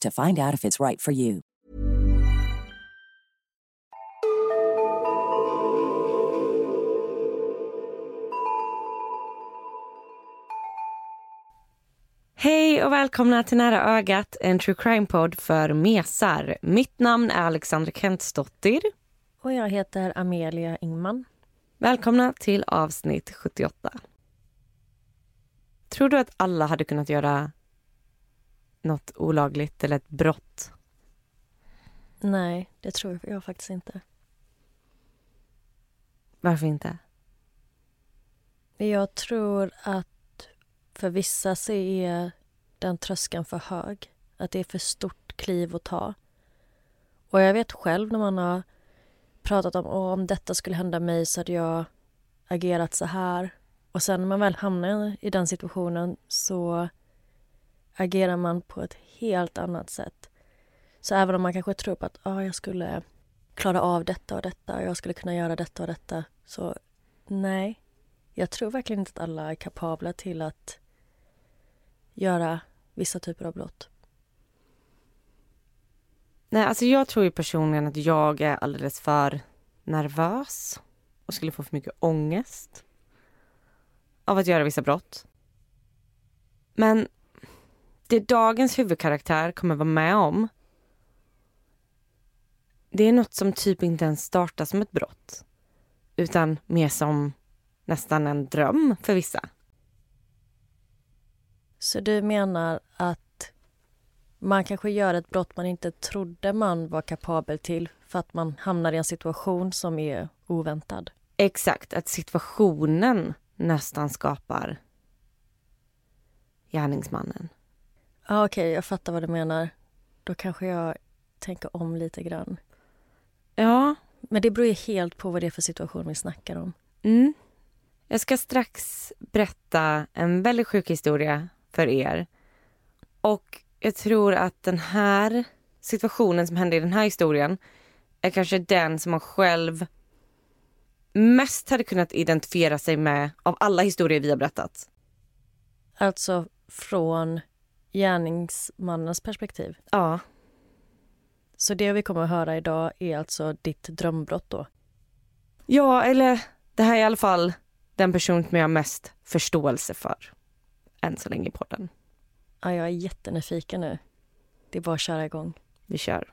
to find out if it's right for you. Hej och välkomna till Nära ögat, en true crime-podd för mesar. Mitt namn är Alexandra Kentsdottir. Och jag heter Amelia Ingman. Välkomna till avsnitt 78. Tror du att alla hade kunnat göra något olagligt eller ett brott? Nej, det tror jag faktiskt inte. Varför inte? Jag tror att för vissa så är den tröskeln för hög. Att det är för stort kliv att ta. Och jag vet själv när man har pratat om om detta skulle hända mig så hade jag agerat så här. Och sen när man väl hamnar i den situationen så agerar man på ett helt annat sätt. Så även om man kanske tror på att ah, jag skulle klara av detta och detta, jag skulle kunna göra detta och detta, så nej. Jag tror verkligen inte att alla är kapabla till att göra vissa typer av brott. Nej, alltså jag tror ju personligen att jag är alldeles för nervös och skulle få för mycket ångest av att göra vissa brott. Men det dagens huvudkaraktär kommer vara med om det är något som typ inte ens startar som ett brott utan mer som nästan en dröm för vissa. Så du menar att man kanske gör ett brott man inte trodde man var kapabel till för att man hamnar i en situation som är oväntad? Exakt, att situationen nästan skapar gärningsmannen. Ja, Okej, okay, jag fattar vad du menar. Då kanske jag tänker om lite grann. Ja. Men det beror ju helt på vad det är för situation vi snackar om. Mm. Jag ska strax berätta en väldigt sjuk historia för er. Och jag tror att den här situationen som hände i den här historien är kanske den som man själv mest hade kunnat identifiera sig med av alla historier vi har berättat. Alltså från gärningsmannens perspektiv? Ja. Så det vi kommer att höra idag är alltså ditt drömbrott då? Ja, eller det här är i alla fall den person som jag har mest förståelse för än så länge i podden. Ja, jag är jättenyfiken nu. Det är bara att köra igång. Vi kör.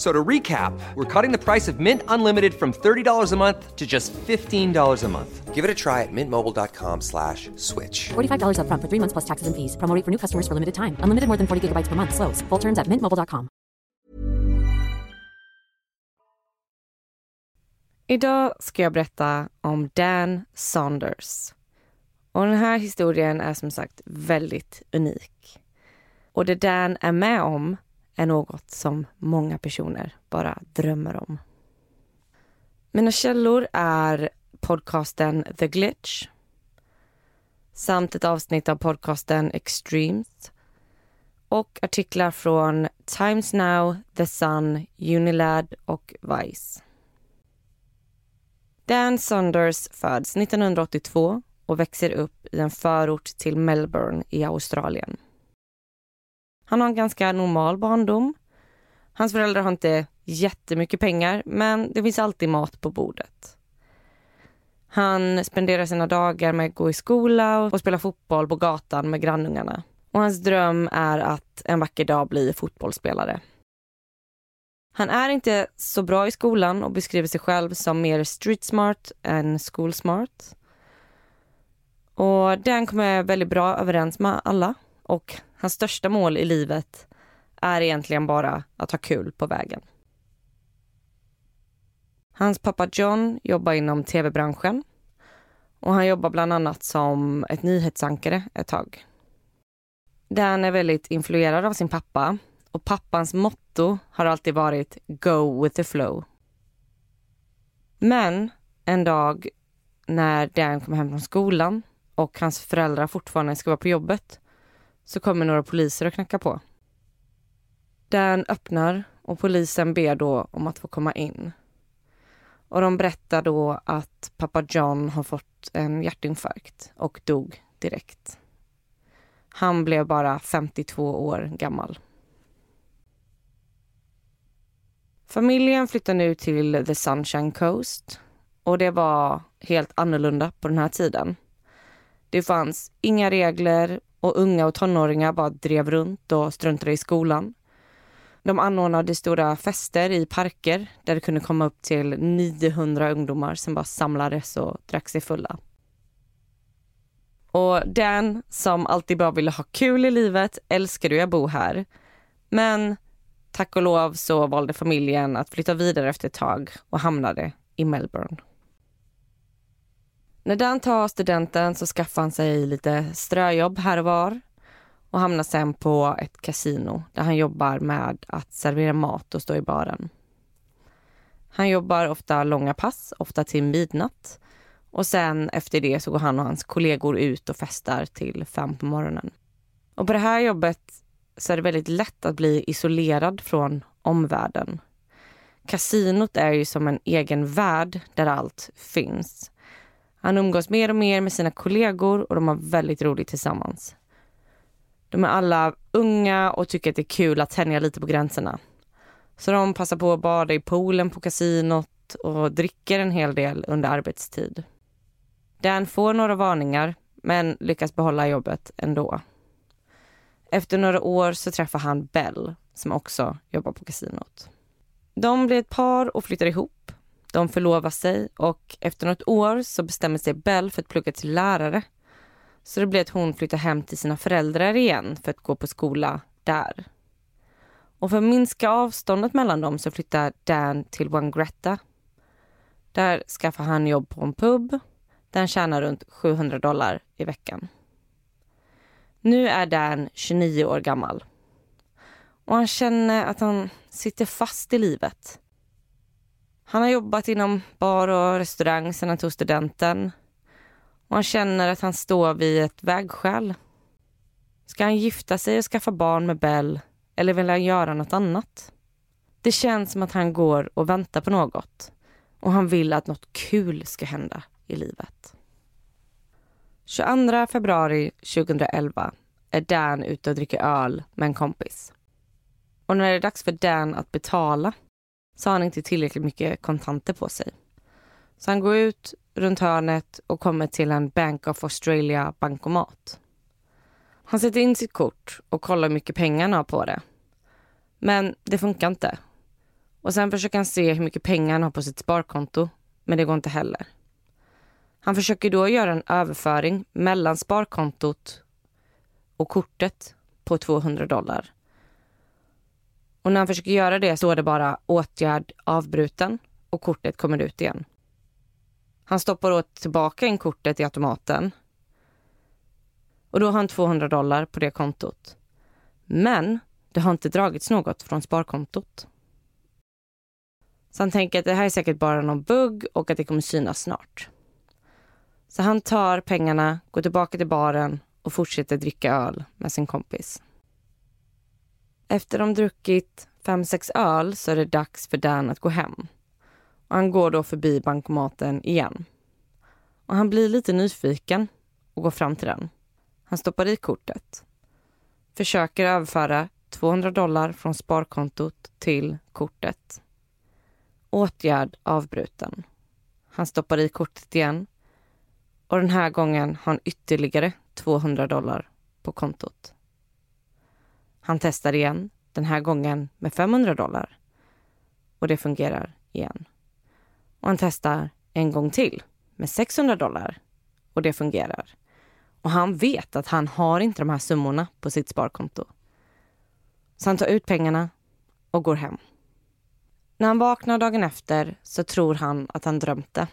F- So to recap, we're cutting the price of Mint Unlimited from $30 a month to just $15 a month. Give it a try at mintmobile.com slash switch. $45 upfront for three months plus taxes and fees. Promo rate for new customers for limited time. Unlimited more than 40 gigabytes per month. Slows. Full terms at mintmobile.com. Idag ska jag berätta om Dan Saunders. Och den här historien är som sagt väldigt unik. Och det Dan är med om är något som många personer bara drömmer om. Mina källor är podcasten The Glitch samt ett avsnitt av podcasten Extremes och artiklar från Times Now, The Sun, Unilad och Vice. Dan Saunders föds 1982 och växer upp i en förort till Melbourne i Australien. Han har en ganska normal barndom. Hans föräldrar har inte jättemycket pengar, men det finns alltid mat på bordet. Han spenderar sina dagar med att gå i skola och spela fotboll på gatan med grannungarna. Och hans dröm är att en vacker dag bli fotbollsspelare. Han är inte så bra i skolan och beskriver sig själv som mer street smart än school smart. Och Dan kommer väldigt bra överens med alla och hans största mål i livet är egentligen bara att ha kul på vägen. Hans pappa John jobbar inom tv-branschen och han jobbar bland annat som ett nyhetsankare ett tag. Dan är väldigt influerad av sin pappa och pappans motto har alltid varit Go with the flow. Men en dag när Dan kommer hem från skolan och hans föräldrar fortfarande ska vara på jobbet så kommer några poliser och knackar på. Dan öppnar och polisen ber då om att få komma in. Och de berättar då att pappa John har fått en hjärtinfarkt och dog direkt. Han blev bara 52 år gammal. Familjen flyttar nu till The Sunshine Coast och det var helt annorlunda på den här tiden. Det fanns inga regler och unga och tonåringar bara drev runt och struntade i skolan. De anordnade stora fester i parker där det kunde komma upp till 900 ungdomar som bara samlades och drack sig fulla. Och Dan, som alltid bara ville ha kul i livet, älskade ju att bo här. Men tack och lov så valde familjen att flytta vidare efter ett tag och hamnade i Melbourne. När Dan tar studenten så skaffar han sig lite ströjobb här och var och hamnar sen på ett kasino där han jobbar med att servera mat och stå i baren. Han jobbar ofta långa pass, ofta till midnatt och sen efter det så går han och hans kollegor ut och festar till fem på morgonen. Och på det här jobbet så är det väldigt lätt att bli isolerad från omvärlden. Kasinot är ju som en egen värld där allt finns. Han umgås mer och mer med sina kollegor och de har väldigt roligt tillsammans. De är alla unga och tycker att det är kul att tänja lite på gränserna. Så de passar på att bada i poolen på kasinot och dricker en hel del under arbetstid. Dan får några varningar men lyckas behålla jobbet ändå. Efter några år så träffar han Bell som också jobbar på kasinot. De blir ett par och flyttar ihop. De förlovar sig och efter något år så bestämmer sig Bell för att plugga till lärare. Så det blir att hon flyttar hem till sina föräldrar igen för att gå på skola där. Och för att minska avståndet mellan dem så flyttar Dan till Wangrätta. Där skaffar han jobb på en pub där han tjänar runt 700 dollar i veckan. Nu är Dan 29 år gammal. Och han känner att han sitter fast i livet. Han har jobbat inom bar och restaurang sedan han tog studenten. Och han känner att han står vid ett vägskäl. Ska han gifta sig och skaffa barn med Bell eller vill han göra något annat? Det känns som att han går och väntar på något och han vill att något kul ska hända i livet. 22 februari 2011 är Dan ute och dricker öl med en kompis. Och när det är dags för Dan att betala så har han inte tillräckligt mycket kontanter på sig. Så han går ut runt hörnet och kommer till en Bank of Australia bankomat. Han sätter in sitt kort och kollar hur mycket pengar han har på det. Men det funkar inte. Och sen försöker han se hur mycket pengar han har på sitt sparkonto, men det går inte heller. Han försöker då göra en överföring mellan sparkontot och kortet på 200 dollar. Och när han försöker göra det står det bara åtgärd avbruten och kortet kommer ut igen. Han stoppar åt tillbaka in kortet i automaten och då har han 200 dollar på det kontot. Men det har inte dragits något från sparkontot. Så han tänker att det här är säkert bara någon bugg och att det kommer synas snart. Så han tar pengarna, går tillbaka till baren och fortsätter dricka öl med sin kompis. Efter de druckit fem, sex öl så är det dags för Dan att gå hem. Och han går då förbi bankomaten igen. Och han blir lite nyfiken och går fram till den. Han stoppar i kortet. Försöker överföra 200 dollar från sparkontot till kortet. Åtgärd avbruten. Han stoppar i kortet igen och den här gången har han ytterligare 200 dollar på kontot. Han testar igen, den här gången med 500 dollar. Och det fungerar igen. Och han testar en gång till med 600 dollar. Och det fungerar. Och han vet att han har inte de här summorna på sitt sparkonto. Så han tar ut pengarna och går hem. När han vaknar dagen efter så tror han att han drömt det.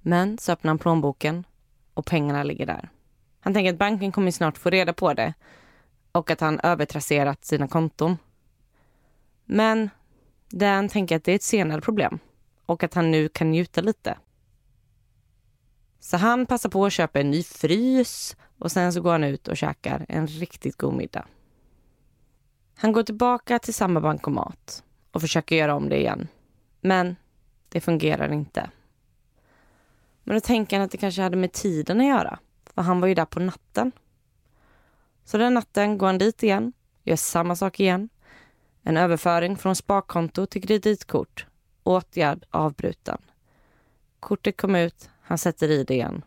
Men så öppnar han plånboken och pengarna ligger där. Han tänker att banken kommer snart få reda på det och att han övertrasserat sina konton. Men Dan tänker att det är ett senare problem och att han nu kan njuta lite. Så han passar på att köpa en ny frys och sen så går han ut och käkar en riktigt god middag. Han går tillbaka till samma bankomat och försöker göra om det igen. Men det fungerar inte. Men då tänker han att det kanske hade med tiden att göra. För han var ju där på natten. Så den natten går han dit igen, gör samma sak igen. En överföring från sparkonto till kreditkort. Åtgärd avbruten. Kortet kom ut, han sätter i det igen.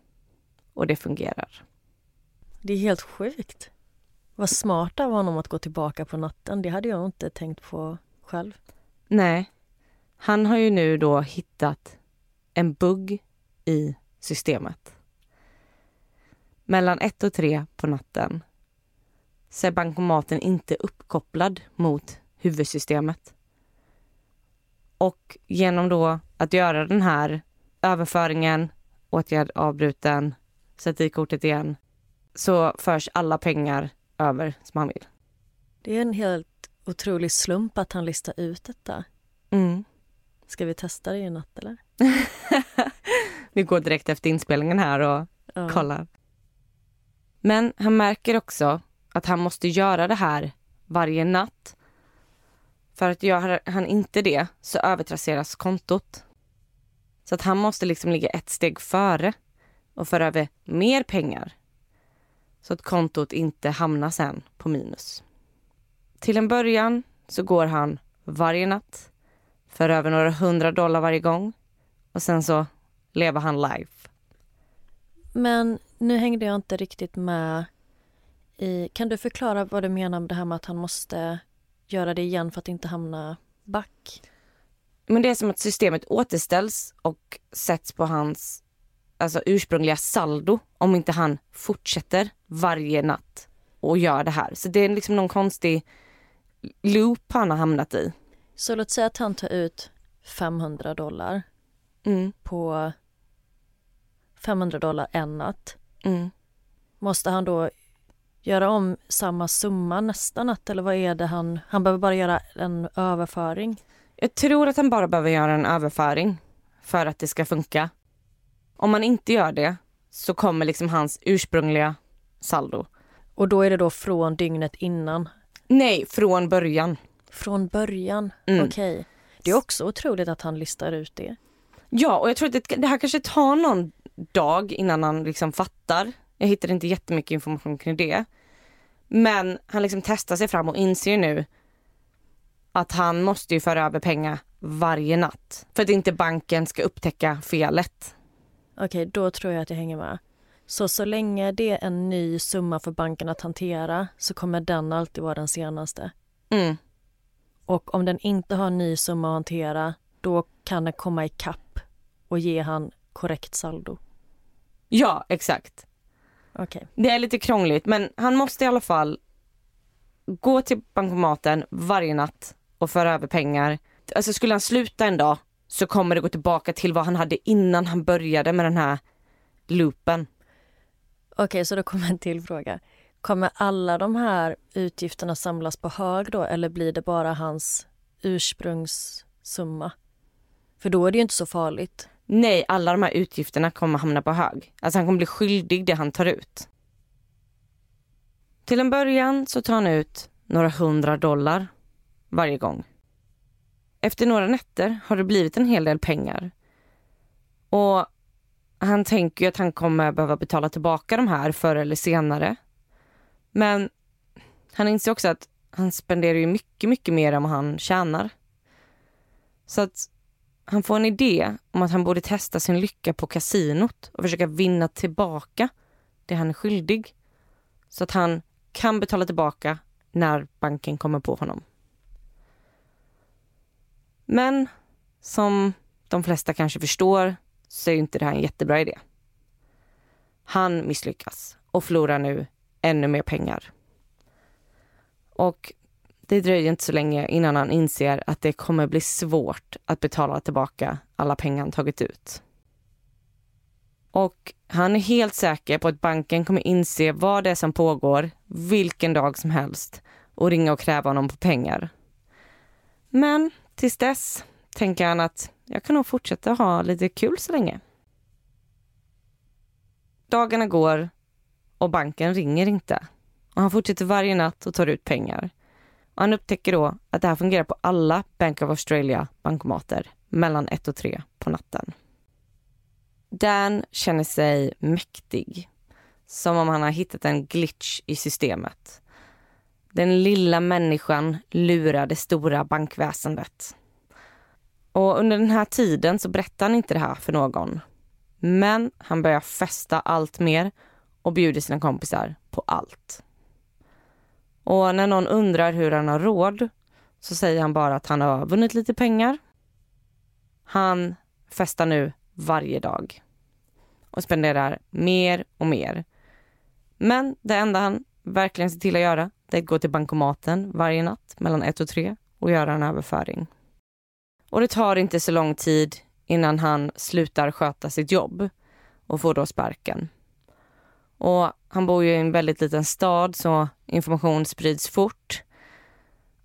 Och det fungerar. Det är helt sjukt. Vad smart av honom att gå tillbaka på natten. Det hade jag inte tänkt på själv. Nej. Han har ju nu då hittat en bugg i systemet. Mellan ett och tre på natten så är bankomaten inte uppkopplad mot huvudsystemet. Och genom då att göra den här överföringen, åtgärd avbruten, sätta i kortet igen, så förs alla pengar över som han vill. Det är en helt otrolig slump att han listar ut detta. Mm. Ska vi testa det i natt eller? Vi går direkt efter inspelningen här och Ja. kollar. Men han märker också att han måste göra det här varje natt. För att gör han inte det så övertrasseras kontot. Så att han måste liksom ligga ett steg före och föra över mer pengar. Så att kontot inte hamnar sen på minus. Till en början så går han varje natt, för över några hundra dollar varje gång och sen så lever han live. Men nu hängde jag inte riktigt med i... Kan du förklara vad du menar med det här med att han måste göra det igen för att inte hamna back? Men det är som att systemet återställs och sätts på hans alltså, ursprungliga saldo om inte han fortsätter varje natt och gör det här. Så det är liksom någon konstig loop han har hamnat i. Så låt säga att han tar ut 500 dollar Mm, på 500 dollar en natt. mm. Måste han då göra om samma summa nästa natt eller vad är det han... Han behöver bara göra en överföring. Jag tror att han bara behöver göra en överföring för att det ska funka. Om man inte gör det så kommer liksom hans ursprungliga saldo. Och då är det då från dygnet innan. Nej, från början. Från början? Mm. Okej. Det är också otroligt att han listar ut det. Ja, och jag tror att det, det här kanske tar någon dag innan han liksom fattar. Jag hittar inte jättemycket information kring det. Men han liksom testar sig fram och inser nu att han måste ju föra över pengar varje natt för att inte banken ska upptäcka felet. Okej, då tror jag att jag hänger med. Så så länge det är en ny summa för banken att hantera så kommer den alltid vara den senaste. Mm. Och om den inte har en ny summa att hantera då kan den komma i kapp och ge han korrekt saldo. Ja, exakt. Okej. Det är lite krångligt men han måste i alla fall gå till bankomaten varje natt och föra över pengar. Alltså skulle han sluta en dag så kommer det gå tillbaka till vad han hade innan han började med den här loopen. Okej, så då kommer en till fråga. Kommer alla de här utgifterna samlas på hög då eller blir det bara hans ursprungssumma? För då är det ju inte så farligt. Nej, alla de här utgifterna kommer hamna på hög. Alltså han kommer bli skyldig det han tar ut. Till en början så tar han ut några hundra dollar varje gång. Efter några nätter har det blivit en hel del pengar. Och han tänker ju att han kommer behöva betala tillbaka de här förr eller senare. Men han inser också att han spenderar ju mycket, mycket mer än vad han tjänar. Så att han får en idé om att han borde testa sin lycka på kasinot och försöka vinna tillbaka det han är skyldig. Så att han kan betala tillbaka när banken kommer på honom. Men som de flesta kanske förstår så är inte det här en jättebra idé. Han misslyckas och förlorar nu ännu mer pengar. Och det dröjer inte så länge innan han inser att det kommer bli svårt att betala tillbaka alla pengar han tagit ut. Och han är helt säker på att banken kommer inse vad det är som pågår vilken dag som helst och ringa och kräva honom på pengar. Men tills dess tänker han att jag kan nog fortsätta ha lite kul så länge. Dagarna går och banken ringer inte. Och han fortsätter varje natt och tar ut pengar. Och han upptäcker då att det här fungerar på alla Bank of Australia bankomater mellan 1 och 3 på natten. Dan känner sig mäktig. Som om han har hittat en glitch i systemet. Den lilla människan lurar det stora bankväsendet. Och under den här tiden så berättar han inte det här för någon. Men han börjar festa allt mer och bjuder sina kompisar på allt. Och när någon undrar hur han har råd så säger han bara att han har vunnit lite pengar. Han festar nu varje dag och spenderar mer och mer. Men det enda han verkligen ser till att göra det är att gå till bankomaten varje natt mellan ett och tre och göra en överföring. Och det tar inte så lång tid innan han slutar sköta sitt jobb och får då sparken. Och han bor ju i en väldigt liten stad så information sprids fort.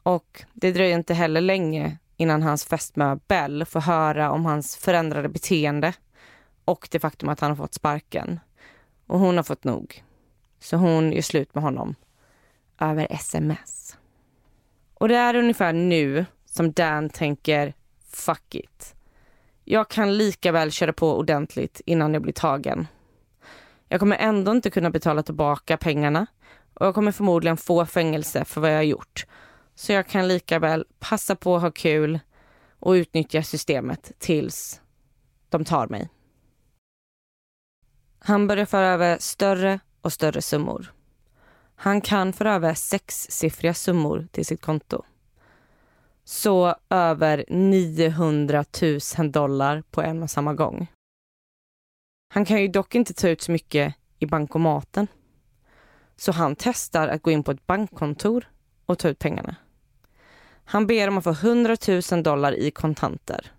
Och det dröjer inte heller länge innan hans fästmö Bell får höra om hans förändrade beteende och det faktum att han har fått sparken. Och hon har fått nog. Så hon gör slut med honom över sms. Och det är ungefär nu som Dan tänker fuck it. Jag kan lika väl köra på ordentligt innan jag blir tagen. Jag kommer ändå inte kunna betala tillbaka pengarna och jag kommer förmodligen få fängelse för vad jag har gjort. Så jag kan lika väl passa på att ha kul och utnyttja systemet tills de tar mig. Han börjar föra över större och större summor. Han kan föra över sexsiffriga summor till sitt konto. Så över 900 000 dollar på en och samma gång. Han kan ju dock inte ta ut så mycket i bankomaten. Så han testar att gå in på ett bankkontor och ta ut pengarna. Han ber om att få 100 000 dollar i kontanter.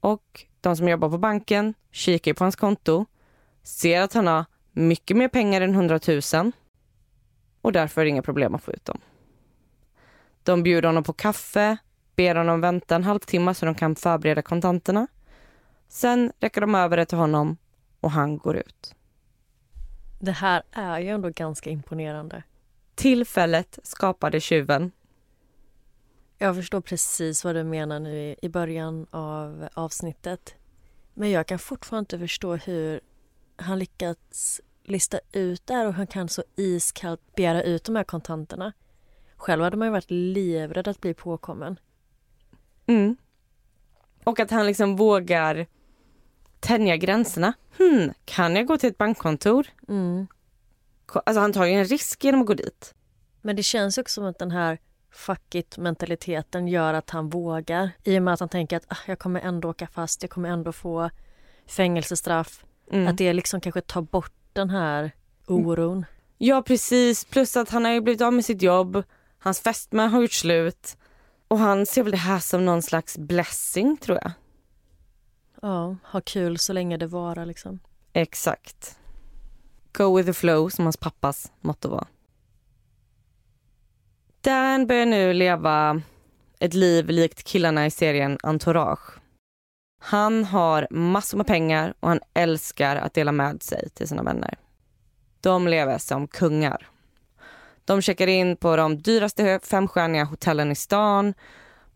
Och de som jobbar på banken kikar på hans konto, ser att han har mycket mer pengar än 100 000 och därför är det inga problem att få ut dem. De bjuder honom på kaffe, ber honom vänta en halvtimme så de kan förbereda kontanterna. Sen räcker de över det till honom och han går ut. Det här är ju ändå ganska imponerande. Tillfället skapade tjuven. Jag förstår precis vad du menar nu i början av avsnittet. Men jag kan fortfarande inte förstå hur han lyckats lista ut det här och han kan så iskallt begära ut de här kontanterna. Själv hade man ju varit livrädd att bli påkommen. Mm. Och att han liksom vågar tänja gränserna. Hmm, kan jag gå till ett bankkontor? Mm. Alltså han tar ju en risk genom att gå dit. Men det känns också som att den här fuck it mentaliteten gör att han vågar. I och med att han tänker att ah, jag kommer ändå åka fast, jag kommer ändå få fängelsestraff. Mm. Att det liksom kanske tar bort den här oron. Ja precis, plus att han har ju blivit av med sitt jobb, hans fästmö har gjort slut och han ser väl det här som någon slags blessing tror jag. Ja, ha kul så länge det varar liksom. Exakt. Go with the flow som hans pappas motto var. Dan börjar nu leva ett liv likt killarna i serien Entourage. Han har massor med pengar och han älskar att dela med sig till sina vänner. De lever som kungar. De checkar in på de dyraste femstjärniga hotellen i stan,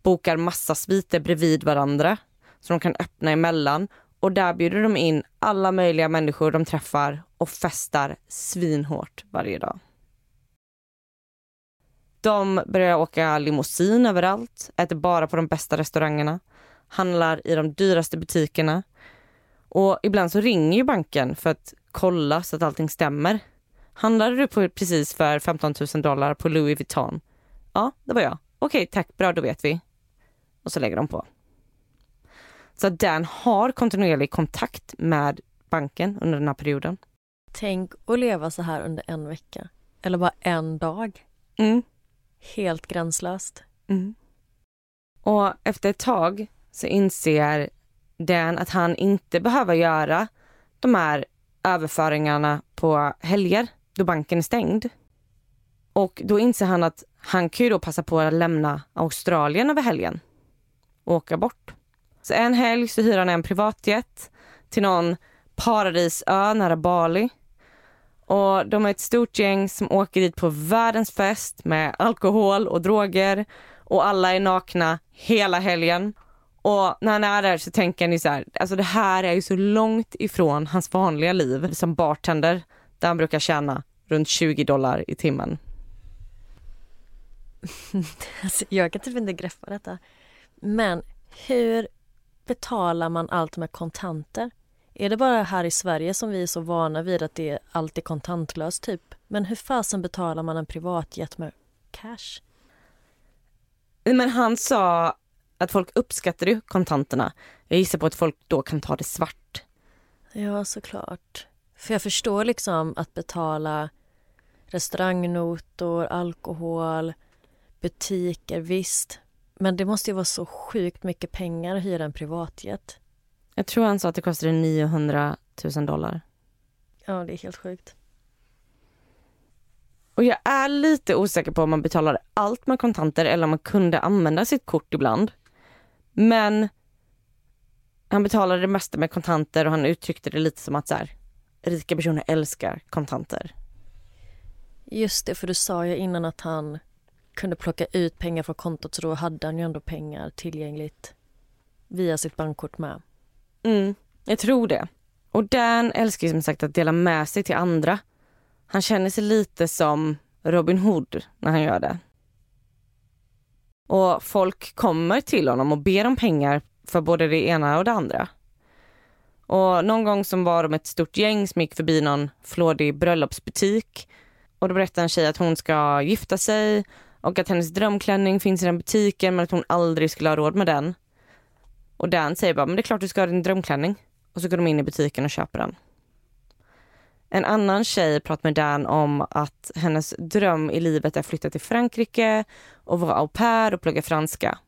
bokar massa sviter bredvid varandra så de kan öppna emellan och där bjuder de in alla möjliga människor de träffar och festar svinhårt varje dag. De börjar åka limousin överallt, äter bara på de bästa restaurangerna, handlar i de dyraste butikerna och ibland så ringer ju banken för att kolla så att allting stämmer. Handlade du på, precis för 15 000 dollar på Louis Vuitton? Ja, det var jag. Okej, tack, bra, då vet vi. Och så lägger de på. Så Dan har kontinuerlig kontakt med banken under den här perioden. Tänk att leva så här under en vecka. Eller bara en dag. Mm. Helt gränslöst. Mm. Och efter ett tag så inser Dan att han inte behöver göra de här överföringarna på helger då banken är stängd. Och då inser han att han kan ju då passa på att lämna Australien över helgen och åka bort. Så en helg så hyr han en privatjet till någon paradisö nära Bali. Och de är ett stort gäng som åker dit på världens fest med alkohol och droger och alla är nakna hela helgen. Och när han är där så tänker han så här, alltså det här är ju så långt ifrån hans vanliga liv som bartender där han brukar tjäna runt 20 dollar i timmen. Alltså, jag kan typ inte greppa detta. Men hur betalar man allt med kontanter? Är det bara här i Sverige som vi är så vana vid att det är alltid kontantlöst typ? Men hur fasen betalar man en privatjet med cash? Men han sa att folk uppskattade ju kontanterna. Jag gissar på att folk då kan ta det svart. Ja, såklart. För jag förstår liksom att betala restaurangnotor, alkohol, butiker, visst. Men det måste ju vara så sjukt mycket pengar att hyra en privatjet. Jag tror han sa att det kostade 900 000 dollar. Ja, det är helt sjukt. Och jag är lite osäker på om man betalade allt med kontanter eller om man kunde använda sitt kort ibland. Men han betalade det mesta med kontanter och han uttryckte det lite som att så här, rika personer älskar kontanter. Just det, för du sa ju innan att han kunde plocka ut pengar från kontot så då hade han ju ändå pengar tillgängligt via sitt bankkort med. Mm, jag tror det. Och Dan älskar ju som sagt att dela med sig till andra. Han känner sig lite som Robin Hood när han gör det. Och folk kommer till honom och ber om pengar för både det ena och det andra. Och någon gång som var de ett stort gäng som gick förbi någon flådig bröllopsbutik och då berättade en tjej att hon ska gifta sig och att hennes drömklänning finns i den butiken men att hon aldrig skulle ha råd med den. Och Dan säger bara, men det är klart du ska ha din drömklänning. Och så går de in i butiken och köper den. En annan tjej pratar med Dan om att hennes dröm i livet är att flytta till Frankrike och vara au pair och plugga franska.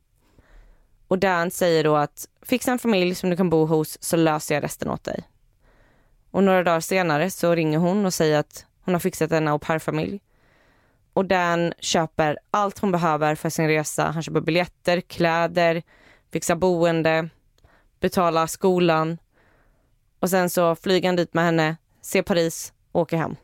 Och Dan säger då att fixa en familj som du kan bo hos så löser jag resten åt dig. Och några dagar senare så ringer hon och säger att hon har fixat en au pair-familj. Och Dan köper allt hon behöver för sin resa. Han köper biljetter, kläder, fixar boende, betalar skolan och sen så flyger han dit med henne, ser Paris och åker hem.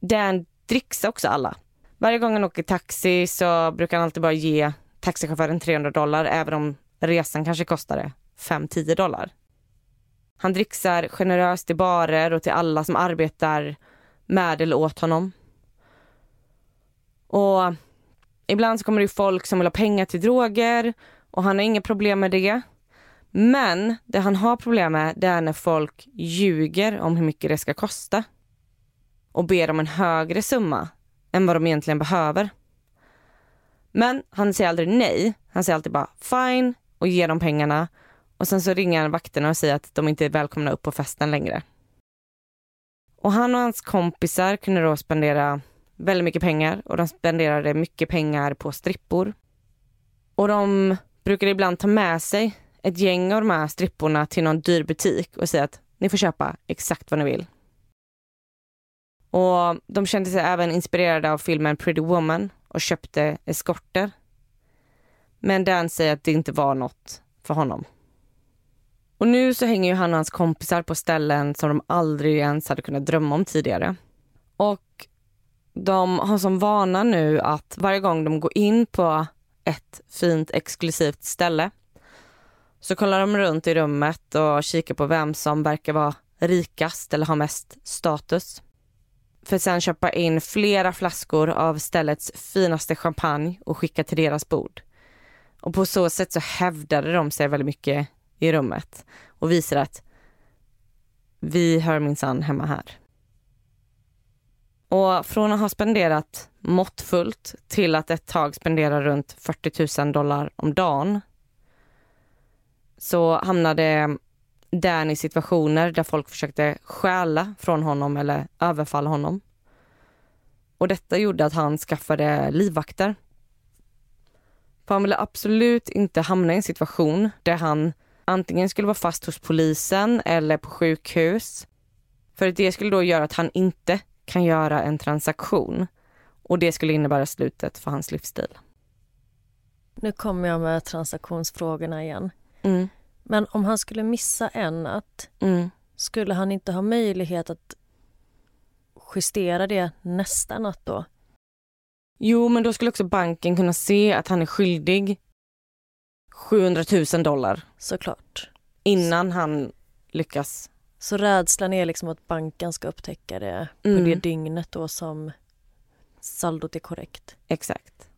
Dan dricksar också alla. Varje gång han åker taxi så brukar han alltid bara ge taxichauffören 300 dollar även om resan kanske kostade 5-10 dollar. Han dricksar generöst i barer och till alla som arbetar med eller åt honom. Och ibland så kommer det folk som vill ha pengar till droger och han har inga problem med det. Men det han har problem med det är när folk ljuger om hur mycket det ska kosta och ber om en högre summa än vad de egentligen behöver. Men han säger aldrig nej. Han säger alltid bara fine och ger dem pengarna och sen så ringer han vakterna och säger att de inte är välkomna upp på festen längre. Och han och hans kompisar kunde då spendera väldigt mycket pengar och de spenderade mycket pengar på strippor. Och de brukade ibland ta med sig ett gäng av de här stripporna till någon dyr butik och säga att ni får köpa exakt vad ni vill. Och de kände sig även inspirerade av filmen Pretty Woman och köpte eskorter. Men Dan säger att det inte var något för honom. Och nu så hänger ju han och hans kompisar på ställen som de aldrig ens hade kunnat drömma om tidigare. Och de har som vana nu att varje gång de går in på ett fint exklusivt ställe så kollar de runt i rummet och kikar på vem som verkar vara rikast eller har mest status. För att sen köpa in flera flaskor av ställets finaste champagne och skicka till deras bord. Och på så sätt så hävdade de sig väldigt mycket i rummet och visar att vi hör minsann hemma här. Och från att ha spenderat måttfullt till att ett tag spendera runt 40 000 dollar om dagen så hamnade Dan i situationer där folk försökte stjäla från honom eller överfalla honom. Och detta gjorde att han skaffade livvakter. För han ville absolut inte hamna i en situation där han antingen skulle vara fast hos polisen eller på sjukhus. För det skulle då göra att han inte kan göra en transaktion och det skulle innebära slutet för hans livsstil. Nu kommer jag med transaktionsfrågorna igen. Mm. Men om han skulle missa en natt, Mm. skulle han inte ha möjlighet att justera det nästa natt då? Jo, men då skulle också banken kunna se att han är skyldig 700 000 dollar Såklart. innan han lyckas. Så rädslan är liksom att banken ska upptäcka det Mm. på det dygnet då som saldot är korrekt. Exakt.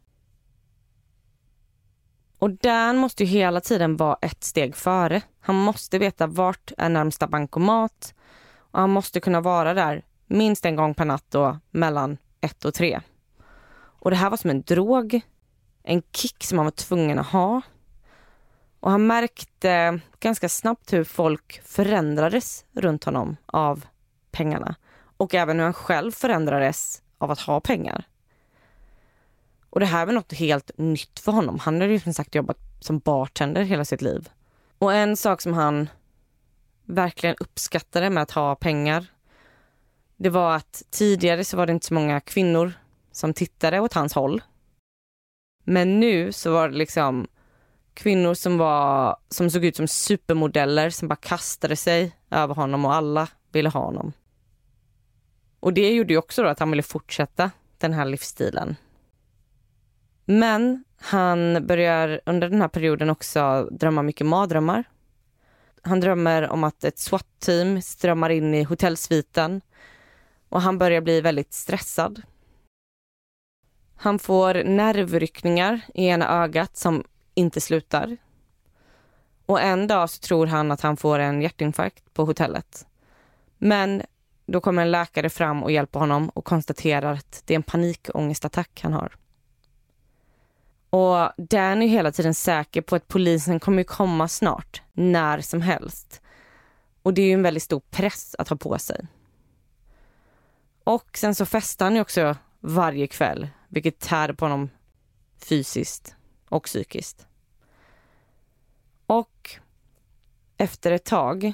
Och Dan måste ju hela tiden vara ett steg före. Han måste veta vart är närmsta bankomat och han måste kunna vara där minst en gång per natt då mellan ett och tre. Och det här var som en drog, en kick som han var tvungen att ha. Och han märkte ganska snabbt hur folk förändrades runt honom av pengarna. Och även hur han själv förändrades av att ha pengar. Och det här var något helt nytt för honom. Han hade ju som sagt jobbat som bartender hela sitt liv. Och en sak som han verkligen uppskattade med att ha pengar, det var att tidigare så var det inte så många kvinnor som tittade åt hans håll. Men nu så var det liksom kvinnor som var, som såg ut som supermodeller som bara kastade sig över honom och alla ville ha honom. Och det gjorde ju också då att han ville fortsätta den här livsstilen. Men han börjar under den här perioden också drömma mycket mardrömmar. Han drömmer om att ett SWAT-team strömmar in i hotellsviten och han börjar bli väldigt stressad. Han får nervryckningar i ena ögat som inte slutar. Och en dag så tror han att han får en hjärtinfarkt på hotellet. Men då kommer en läkare fram och hjälper honom och konstaterar att det är en panikångestattack han har. Och Dan är hela tiden säker på att polisen kommer komma snart, när som helst. Och det är ju en väldigt stor press att ha på sig. Och sen så festar han ju också varje kväll, vilket tär på honom fysiskt och psykiskt. Och efter ett tag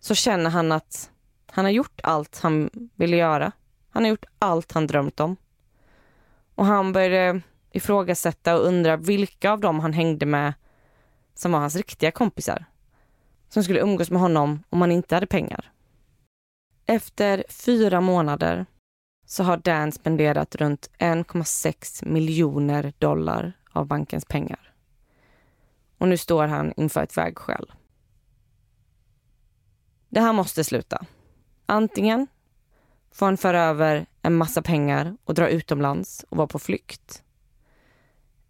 så känner han att han har gjort allt han ville göra. Han har gjort allt han drömt om. Och han började ifrågasätta och undra vilka av dem han hängde med som var hans riktiga kompisar. Som skulle umgås med honom om han inte hade pengar. Efter fyra månader så har Dan spenderat runt 1,6 miljoner dollar av bankens pengar. Och nu står han inför ett vägskäl. det här måste sluta. Antingen får han föra över en massa pengar och dra utomlands och vara på flykt.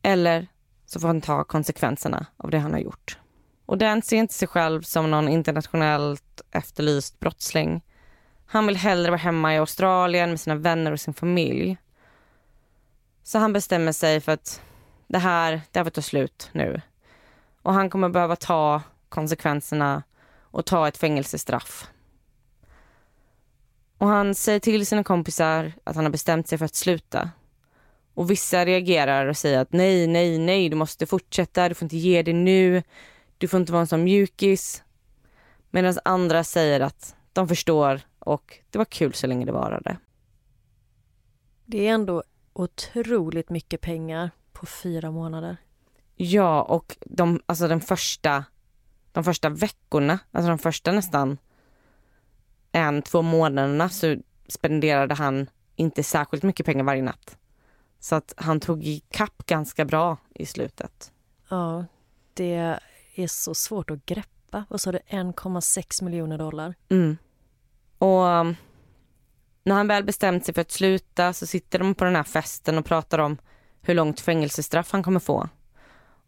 Eller så får han ta konsekvenserna av det han har gjort. Och Dan ser inte sig själv som någon internationellt efterlyst brottsling. Han vill hellre vara hemma i Australien med sina vänner och sin familj. Så han bestämmer sig för att det här, det här får ta slut nu. Och han kommer behöva ta konsekvenserna och ta ett fängelsestraff. Och han säger till sina kompisar att han har bestämt sig för att sluta. Och vissa reagerar och säger att nej, nej, nej, du måste fortsätta, du får inte ge dig nu, du får inte vara en sån mjukis. Medan andra säger att de förstår och det var kul så länge det varade. Det är ändå otroligt mycket pengar på fyra månader. Ja, och de, alltså den första, de första veckorna, alltså de första nästan en, två månaderna så spenderade han inte särskilt mycket pengar varje natt. Så att han tog i kapp ganska bra i slutet. Ja, det är så svårt att greppa. Vad sa du, 1,6 miljoner dollar? Mm. Och um, när han väl bestämt sig för att sluta så sitter de på den här festen och pratar om hur långt fängelsestraff han kommer få.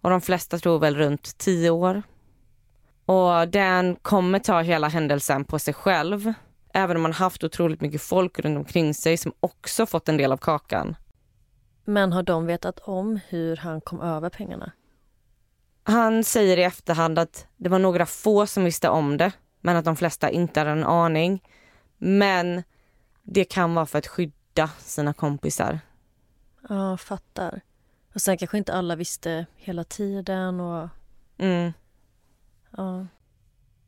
Och de flesta tror väl runt tio år. Och Dan kommer ta hela händelsen på sig själv. Även om han haft otroligt mycket folk runt omkring sig som också fått en del av kakan. Men har de vetat om hur han kom över pengarna? Han säger i efterhand att det var några få som visste om det, men att de flesta inte hade en aning. Men det kan vara för att skydda sina kompisar. Ja, fattar. Och sen kanske inte alla visste hela tiden och... Mm. Ja.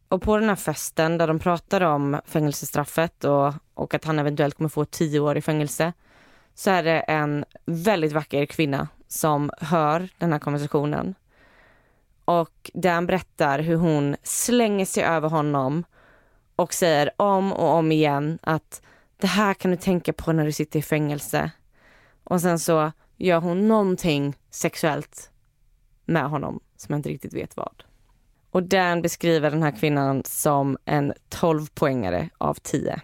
Och på den här festen där de pratar om fängelsestraffet och, och att han eventuellt kommer få tio år i fängelse så är det en väldigt vacker kvinna som hör den här konversationen. Och Dan berättar hur hon slänger sig över honom och säger om och om igen att det här kan du tänka på när du sitter i fängelse. Och sen så gör hon någonting sexuellt med honom som jag inte riktigt vet vad. Och Dan beskriver den här kvinnan som en 12-poängare av 10.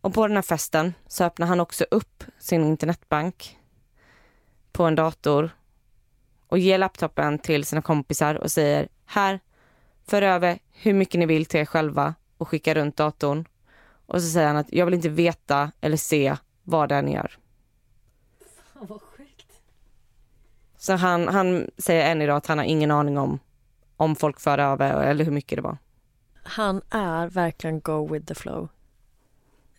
Och på den här festen så öppnar han också upp sin internetbank på en dator och ger laptopen till sina kompisar och säger här, för över hur mycket ni vill till er själva och skicka runt datorn. Och så säger han att jag vill inte veta eller se vad det är ni gör. Fan vad sjukt. Så han, han säger än idag att han har ingen aning om om folk för över eller hur mycket det var. Han är verkligen go with the flow.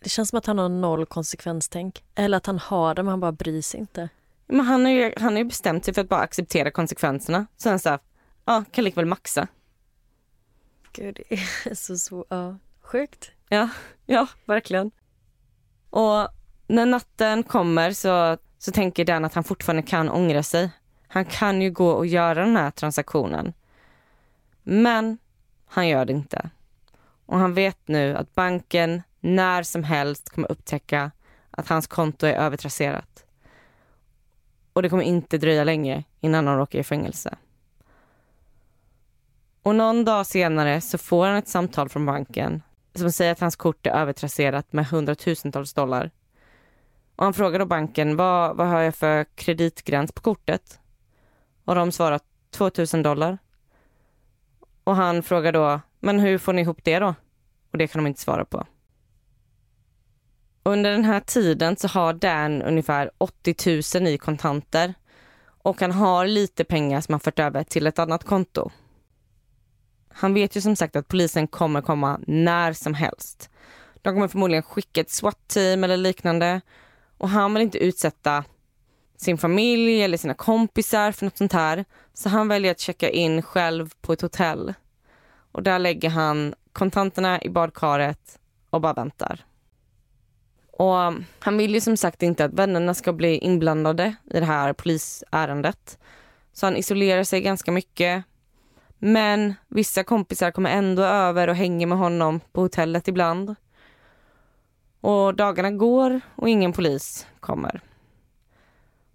Det känns som att han har noll konsekvenstänk. Eller att han har det men han bara bryr sig inte. Men han har ju, han har ju bestämt sig för att bara acceptera konsekvenserna. Så han sa, ja, kan likväl maxa. Gud, det är så svårt. Ja, sjukt. Ja, ja, verkligen. Och när natten kommer så, så tänker den att han fortfarande kan ångra sig. Han kan ju gå och göra den här transaktionen. Men han gör det inte. Och han vet nu att banken när som helst kommer upptäcka att hans konto är övertrasserat. Och det kommer inte dröja länge innan han råkar i fängelse. Och någon dag senare så får han ett samtal från banken som säger att hans kort är övertrasserat med hundratusentals dollar. Och han frågar då banken vad, vad har jag för kreditgräns på kortet? Och de svarar 2000 dollar. Och han frågar då, men hur får ni ihop det då? Och det kan de inte svara på. Under den här tiden så har Dan ungefär 80 000 i kontanter och han har lite pengar som han fört över till ett annat konto. Han vet ju som sagt att polisen kommer komma när som helst. De kommer förmodligen skicka ett SWAT-team eller liknande och han vill inte utsätta sin familj eller sina kompisar för något sånt här. Så han väljer att checka in själv på ett hotell. Och där lägger han kontanterna i badkaret och bara väntar. Och han vill ju som sagt inte att vännerna ska bli inblandade i det här polisärendet. Så han isolerar sig ganska mycket. Men vissa kompisar kommer ändå över och hänger med honom på hotellet ibland. Och dagarna går och ingen polis kommer.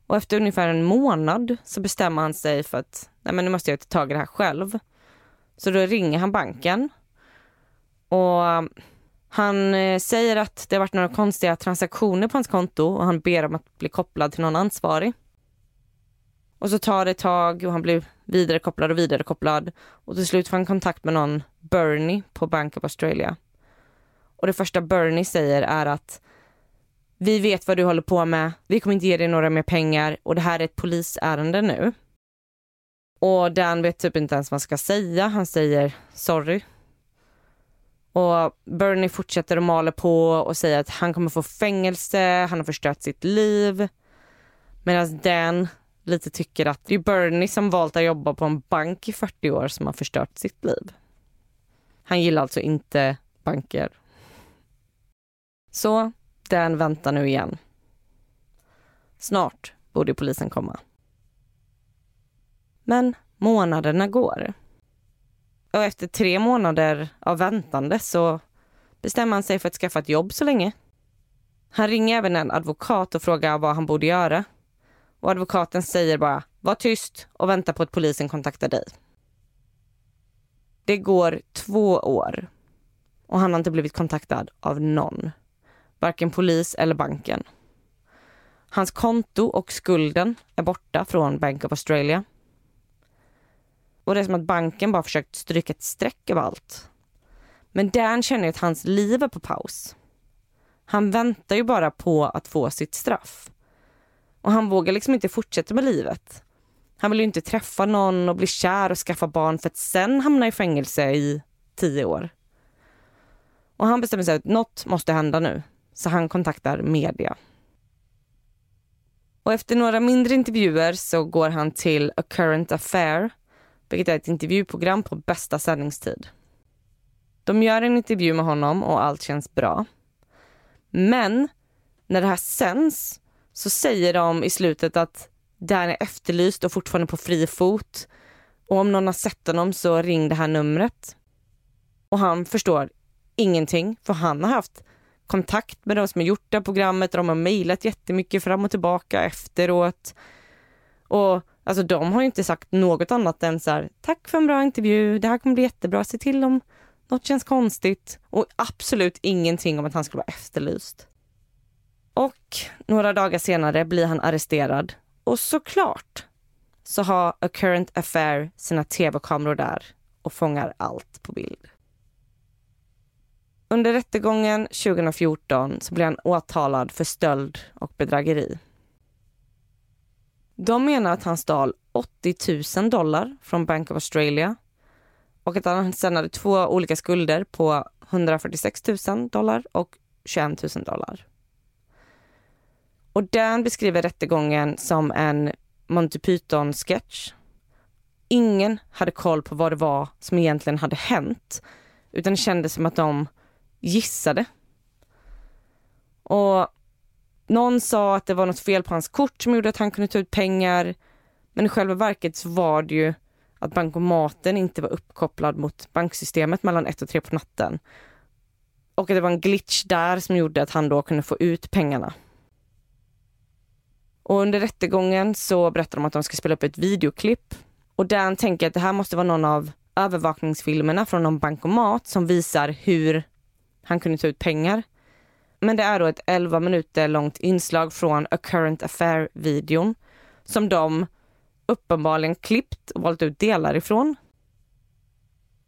Och efter ungefär en månad så bestämmer han sig för att nej men nu måste jag ta tag i det här själv. Så då ringer han banken Och han eh, säger att det har varit några konstiga transaktioner på hans konto och han ber om att bli kopplad till någon ansvarig. Och så tar det ett tag och han blir vidarekopplad och vidarekopplad. och till slut får han kontakt med någon Bernie på Bank of Australia. Och det första Bernie säger är att vi vet vad du håller på med, vi kommer inte ge dig några mer pengar och det här är ett polisärende nu. Och Dan vet typ inte ens vad han ska säga, han säger sorry. Och Bernie fortsätter att mala på och säger att han kommer få fängelse, han har förstört sitt liv. Medan Dan lite tycker att det är Bernie som valt att jobba på en bank i 40 år som har förstört sitt liv. Han gillar alltså inte banker. Så Dan väntar nu igen. Snart borde polisen komma. Men månaderna går. Och efter tre månader av väntande så bestämmer han sig för att skaffa ett jobb så länge. Han ringer även en advokat och frågar vad han borde göra. Och advokaten säger bara, var tyst och vänta på att polisen kontaktar dig. Det går två år och han har inte blivit kontaktad av någon. Varken polis eller banken. Hans konto och skulden är borta från Bank of Australia. Och det är som att banken bara försökt stryka ett streck över allt. Men Dan känner att hans liv är på paus. Han väntar ju bara på att få sitt straff. Och han vågar liksom inte fortsätta med livet. Han vill ju inte träffa någon och bli kär och skaffa barn för att sen hamna i fängelse i tio år. Och han bestämmer sig att något måste hända nu, så han kontaktar media. Och efter några mindre intervjuer så går han till A Current Affair, vilket är ett intervjuprogram på bästa sändningstid. De gör en intervju med honom och allt känns bra. Men när det här sänds så säger de i slutet att Dan är efterlyst och fortfarande på fri fot. Och om någon har sett honom så ring det här numret. Och han förstår ingenting för han har haft kontakt med de som har gjort det här programmet och de har mejlat jättemycket fram och tillbaka efteråt. Och alltså de har ju inte sagt något annat än så här, tack för en bra intervju, det här kommer bli jättebra, se till om något känns konstigt. Och absolut ingenting om att han skulle vara efterlyst. Och några dagar senare blir han arresterad. Och såklart så har A Current Affair sina tv-kameror där och fångar allt på bild. Under rättegången 2014 så blir han åtalad för stöld och bedrägeri. De menar att han stal 80 000 dollar från Bank of Australia och att han sen hade två olika skulder på 146 000 dollar och 21 000 dollar. Och Dan beskriver rättegången som en Monty Python-sketch. Ingen hade koll på vad det var som egentligen hade hänt, utan det kändes som att de gissade. Och någon sa att det var något fel på hans kort som gjorde att han kunde ta ut pengar. Men i själva verket så var det ju att bankomaten inte var uppkopplad mot banksystemet mellan ett och tre på natten. Och att det var en glitch där som gjorde att han då kunde få ut pengarna. Och under rättegången så berättar de att de ska spela upp ett videoklipp. Och Dan tänker att det här måste vara någon av övervakningsfilmerna från någon bankomat som visar hur han kunde ta ut pengar. Men det är då ett 11 minuter långt inslag från A Current Affair-videon som de uppenbarligen klippt och valt ut delar ifrån.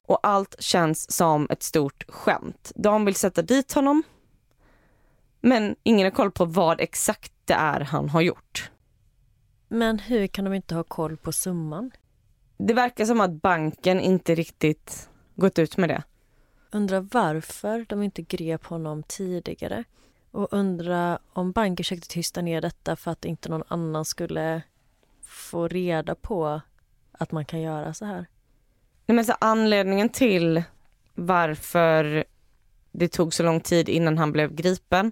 Och allt känns som ett stort skämt. De vill sätta dit honom, men ingen har koll på vad exakt det är han har gjort. Men hur kan de inte ha koll på summan? Det verkar som att banken inte riktigt gått ut med det. Undrar varför de inte grep honom tidigare. Och undra om banken försökte tysta ner detta för att inte någon annan skulle få reda på att man kan göra så här. Nej, men så anledningen till varför det tog så lång tid innan han blev gripen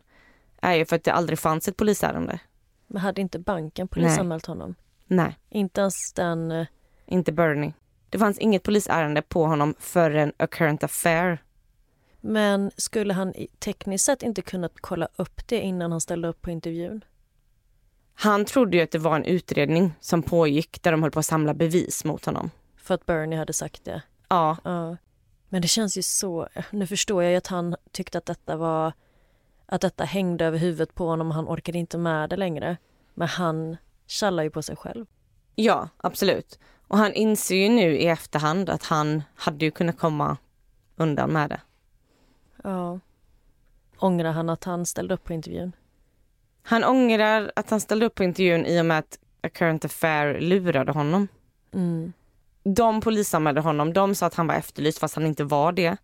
är ju för att det aldrig fanns ett polisärende. Men hade inte banken polisanmält honom? Nej, Inte ens den... eh, inte Bernie. Det fanns inget polisärende på honom förrän A Current Affair. Men skulle han tekniskt sett inte kunnat kolla upp det innan han ställde upp på intervjun? Han trodde ju att det var en utredning som pågick där de höll på att samla bevis mot honom. För att Bernie hade sagt det? Ja, Ja. Men det känns ju så, nu förstår jag ju att han tyckte att detta var, att detta hängde över huvudet på honom och han orkade inte med det längre. Men han tjallar ju på sig själv. Ja, absolut. Och han inser ju nu i efterhand att han hade ju kunnat komma undan med det. Ja. Ångrar han att han ställde upp på intervjun? Han ångrar att han ställde upp på intervjun i och med att A Current Affair lurade honom. Mm. De polisanmälde honom. De sa att han var efterlyst fast han inte var det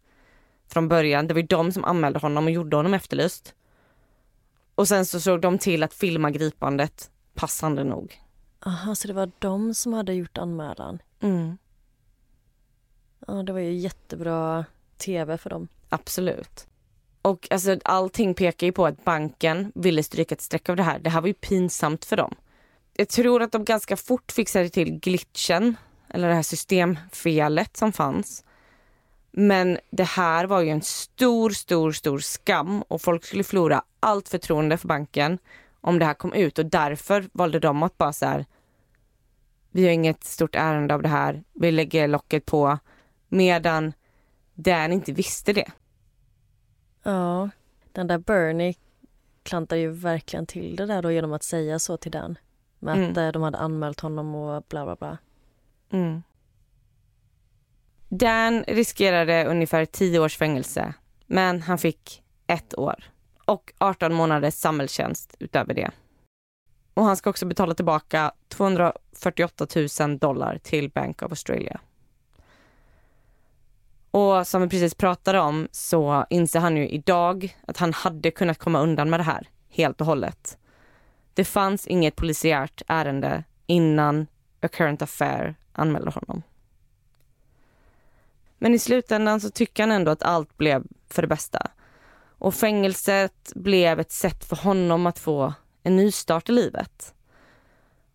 från början. Det var ju de som anmälde honom och gjorde honom efterlyst. Och sen så såg de till att filma gripandet, passande nog. Aha, så det var de som hade gjort anmälan? Mm. Ja, det var ju jättebra tv för dem. Absolut. Och alltså, allting pekar ju på att banken ville stryka ett streck av det här. Det här var ju pinsamt för dem. Jag tror att de ganska fort fixade till glitchen, eller det här systemfelet som fanns. Men det här var ju en stor, stor, stor skam och folk skulle förlora allt förtroende för banken om det här kom ut och därför valde de att bara så här, vi har inget stort ärende av det här, vi lägger locket på, medan Dan inte visste det. Ja, den där Bernie klantar ju verkligen till det där då genom att säga så till Dan. Med att Mm. eh, de hade anmält honom och bla bla bla. Mm. Dan riskerade ungefär 10 års fängelse, men han fick ett år och 18 månaders samhällstjänst utöver det. Och han ska också betala tillbaka 248 000 dollar till Bank of Australia. Och som vi precis pratade om så inser han ju idag att han hade kunnat komma undan med det här helt och hållet. Det fanns inget polisiärt ärende innan A Current Affair anmälde honom. Men i slutändan så tycker han ändå att allt blev för det bästa. Och fängelset blev ett sätt för honom att få en nystart i livet.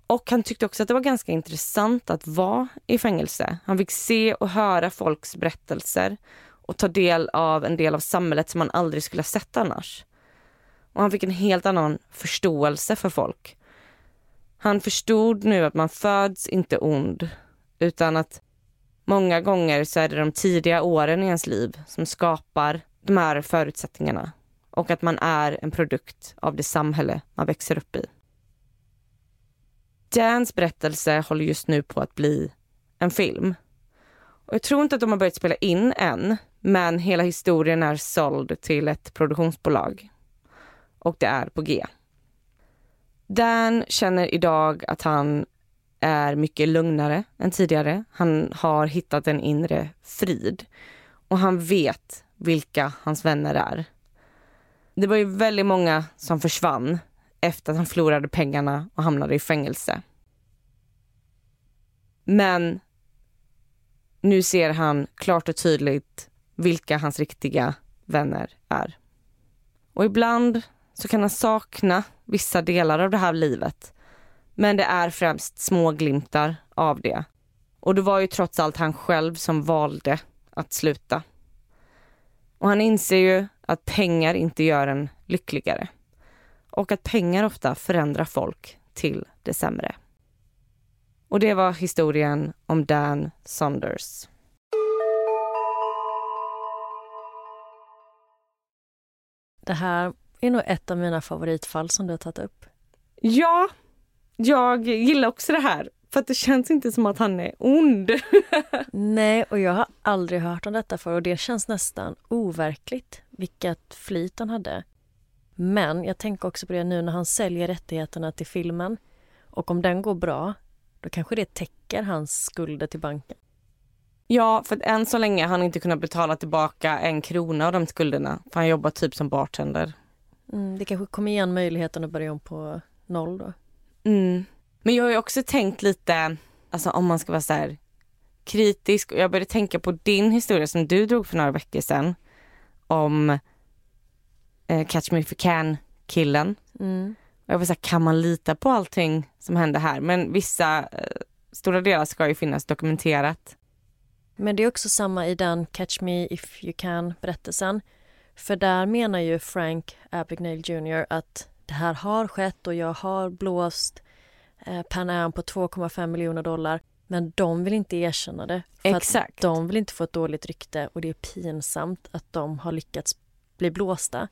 Och han tyckte också att det var ganska intressant att vara i fängelse. Han fick se och höra folks berättelser och ta del av en del av samhället som han aldrig skulle ha sett annars. Och han fick en helt annan förståelse för folk. Han förstod nu att man föds inte ond, utan att många gånger så är det de tidiga åren i ens liv som skapar de här förutsättningarna och att man är en produkt av det samhälle man växer upp i. Dans berättelse håller just nu på att bli en film. Och jag tror inte att de har börjat spela in än, men hela historien är såld till ett produktionsbolag. Och det är på G. Dan känner idag att han är mycket lugnare än tidigare. Han har hittat en inre frid och han vet vilka hans vänner är. Det var ju väldigt många som försvann efter att han förlorade pengarna och hamnade i fängelse. Men nu ser han klart och tydligt vilka hans riktiga vänner är. Och ibland så kan han sakna vissa delar av det här livet. Men det är främst små glimtar av det. Och det var ju trots allt han själv som valde att sluta. Och han inser ju att pengar inte gör en lyckligare. Och att pengar ofta förändrar folk till det sämre. Och det var historien om Dan Saunders. Det här är nog ett av mina favoritfall som du har tagit upp. Ja, jag gillar också det här. För att det känns inte som att han är ond. Nej, och jag har aldrig hört om detta för och det känns nästan overkligt vilket flyt han hade. Men jag tänker också på det nu när han säljer rättigheterna till filmen och om den går bra, då kanske det täcker hans skulder till banken. Ja, för än så länge har han inte kunnat betala tillbaka en krona av de skulderna. För han jobbar typ som bartender. Mm, det kanske kommer igen möjligheten att börja om på noll då. Mm. Men jag har ju också tänkt lite, alltså om man ska vara så här kritisk. Och jag började tänka på din historia som du drog för några veckor sedan. Om eh, Catch Me If You Can killen. Mm. Jag så här, kan man lita på allting som händer här? Men vissa eh, stora delar ska ju finnas dokumenterat. Men det är också samma i den Catch Me If You Can berättelsen. För där menar ju Frank Abagnale Jr att det här har skett och jag har blåst eh, Pan Am på 2,5 miljoner dollar. Men de vill inte erkänna det. För Exakt. De vill inte få ett dåligt rykte och det är pinsamt att de har lyckats bli blåsta.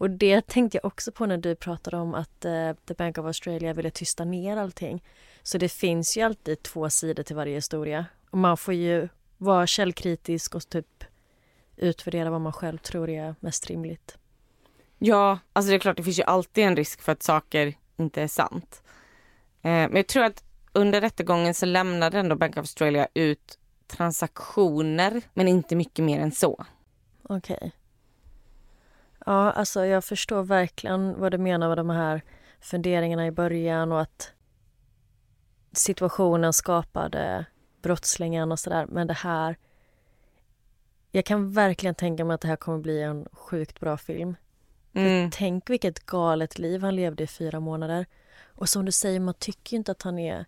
Och det tänkte jag också på när du pratade om att uh, The Bank of Australia ville tysta ner allting. Så det finns ju alltid två sidor till varje historia. Och man får ju vara källkritisk och typ utvärdera vad man själv tror är mest rimligt. Ja, alltså det är klart det finns ju alltid en risk för att saker inte är sant. Eh, men jag tror att under rättegången så lämnade ändå Bank of Australia ut transaktioner men inte mycket mer än så. Okej. Okay. Ja, alltså jag förstår verkligen vad du menar med de här funderingarna i början och att situationen skapade brottslingen och sådär. Men det här... Jag kan verkligen tänka mig att det här kommer bli en sjukt bra film. Mm. Tänk vilket galet liv han levde i fyra månader. Och som du säger, man tycker inte att han är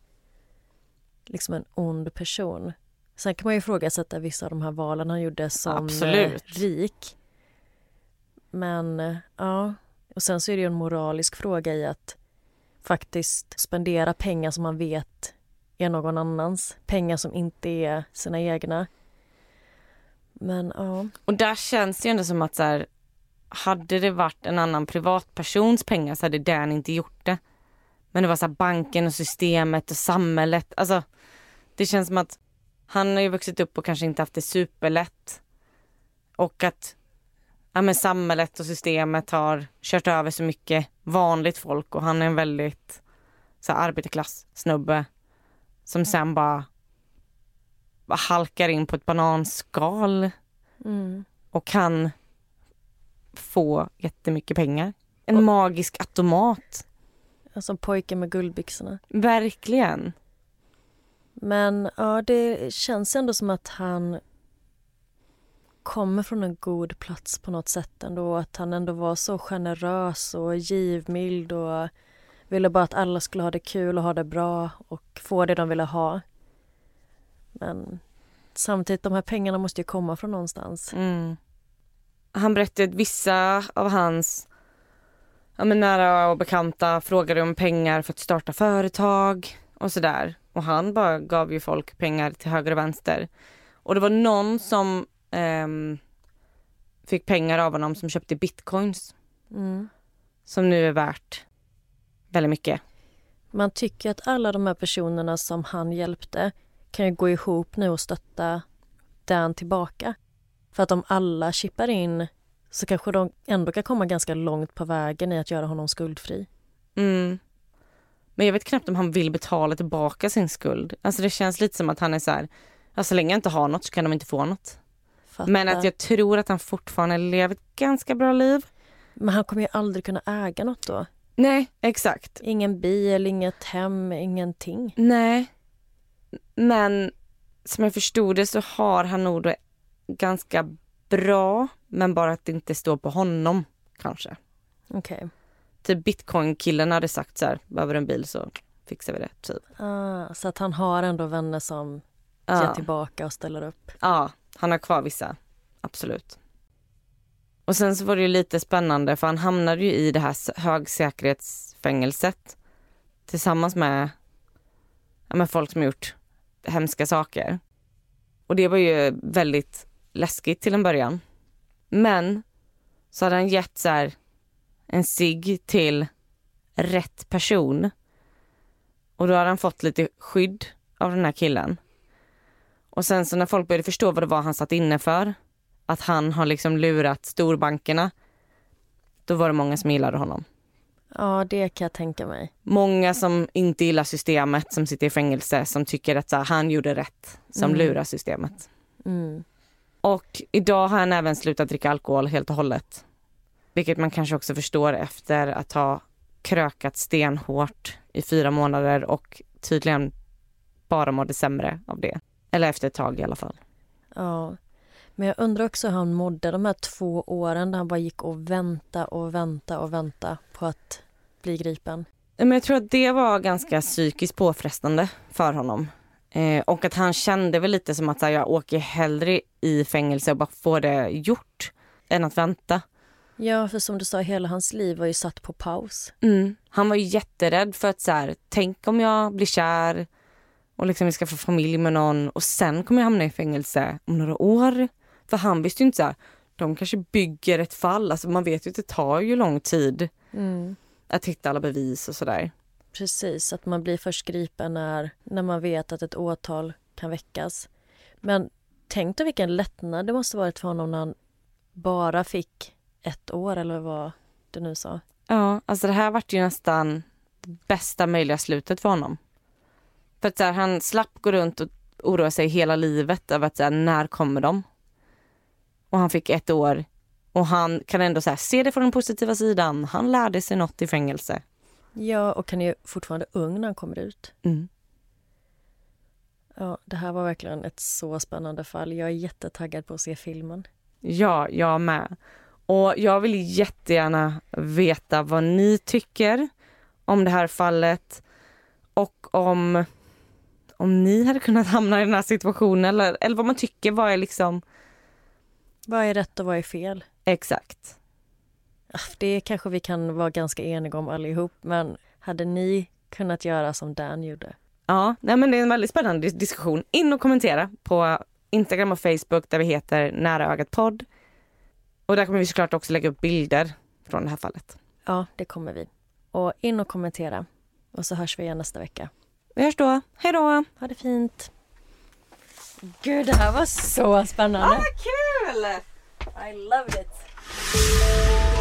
liksom en ond person. Sen kan man ju ifrågasätta vissa av de här valen han gjorde som eh, Absolut. rik. Men ja, och sen så är det ju en moralisk fråga i att faktiskt spendera pengar som man vet är någon annans. Pengar som inte är sina egna. Men ja. Och där känns det ju ändå som att så här, hade det varit en annan privatpersons pengar så hade den inte gjort det. Men det var så banken och systemet och samhället. Alltså, det känns som att han har ju vuxit upp och kanske inte haft det superlätt. Och att ja, men samhället och systemet har kört över så mycket vanligt folk och han är en väldigt så här, arbetarklass snubbe som sen bara, bara halkar in på ett bananskal mm. och kan få jättemycket pengar. En och, magisk automat. Som pojken med guldbyxorna. Verkligen. Men ja, det känns ändå som att han kommer från en god plats på något sätt ändå. Att han ändå var så generös och givmild och ville bara att alla skulle ha det kul och ha det bra och få det de ville ha. Men samtidigt, de här pengarna måste ju komma från någonstans. Mm. Han berättade att vissa av hans ja, men nära och bekanta frågade om pengar för att starta företag och sådär. Och han bara gav ju folk pengar till höger och vänster. Och det var någon som eh, fick pengar av honom som köpte bitcoins. Mm. Som nu är värt väldigt mycket. Man tycker att alla de här personerna som han hjälpte kan ju gå ihop nu och stötta Dan tillbaka. För att om alla chippar in så kanske de ändå kan komma ganska långt på vägen i att göra honom skuldfri. Mm. Men jag vet knappt om han vill betala tillbaka sin skuld. Alltså det känns lite som att han är så här, ja, så länge jag inte har något så kan de inte få något. Fatta. Men att jag tror att han fortfarande lever ett ganska bra liv. Men han kommer ju aldrig kunna äga något då. Nej, exakt. Ingen bil, inget hem, ingenting. Nej. Men som jag förstod det så har han nog det ganska bra, men bara att det inte står på honom kanske. Okej. Okay. Typ bitcoin-killen hade sagt så här, behöver en bil så fixar vi det. Typ. Ah, så att han har ändå vänner som ah. ger tillbaka och ställer upp? Ja, han har kvar vissa. Absolut. Och sen så var det ju lite spännande för han hamnade ju i det här högsäkerhetsfängelset tillsammans med, ja, med folk som gjort hemska saker. Och det var ju väldigt läskigt till en början. Men så hade han gett så här, en sig till rätt person. Och då hade han fått lite skydd av den här killen. Och sen så när folk började förstå vad det var han satt inne för, att han har liksom lurat storbankerna, då var det många som gillade honom. Ja, det kan jag tänka mig. Många som inte gillar systemet, som sitter i fängelse, som tycker att här, han gjorde rätt, som mm. lurar systemet. Mm. Och idag har han även slutat dricka alkohol helt och hållet. Vilket man kanske också förstår efter att ha krökat stenhårt i fyra månader och tydligen bara mådde sämre av det. Eller efter ett tag i alla fall. Ja. Men jag undrar också hur han mådde de här två åren där han bara gick och vänta och vänta och vänta på att bli gripen. Men jag tror att det var ganska psykiskt påfrestande för honom. Eh, och att han kände väl lite som att här, jag åker hellre i fängelse och bara får det gjort än att vänta. Ja, för som du sa, hela hans liv var ju satt på paus. Mm. Han var ju jätterädd för att så här, tänk om jag blir kär och liksom vi ska få familj med någon och sen kommer jag hamna i fängelse om några år. För han visste ju inte så här, de kanske bygger ett fall, alltså man vet ju att det tar ju lång tid Mm. att hitta alla bevis och sådär. Precis, att man blir först gripen när, när man vet att ett åtal kan väckas. Men tänk dig vilken lättnad det måste varit för honom när han bara fick ett år eller vad du nu sa. Ja, alltså det här vart ju nästan det bästa möjliga slutet för honom. För att så här, han slapp gå runt och oroa sig hela livet över att så här, när kommer de? Och han fick ett år och han kan ändå så här, se det från den positiva sidan. Han lärde sig något i fängelse. Ja, och han är ju fortfarande ung när han kommer ut. Mm. Ja, det här var verkligen ett så spännande fall. Jag är jättetaggad på att se filmen. Ja, jag med. Och jag vill jättegärna veta vad ni tycker om det här fallet och om, om ni hade kunnat hamna i den här situationen eller, eller vad man tycker, vad är liksom Vad är rätt och vad är fel? exakt. Ah, Det kanske vi kan vara ganska eniga om allihop, men hade ni kunnat göra som Dan gjorde? Ja, nej men det är en väldigt spännande dis- diskussion. In och kommentera på Instagram och Facebook där vi heter Nära ögat podd. Och där kommer vi såklart också lägga upp bilder från det här fallet. Ja, det kommer vi. Och in och kommentera. Och så hörs vi igen nästa vecka. Vi hörs då. Hej då! Ha det fint! Gud, det här var så spännande! kul! I loved it!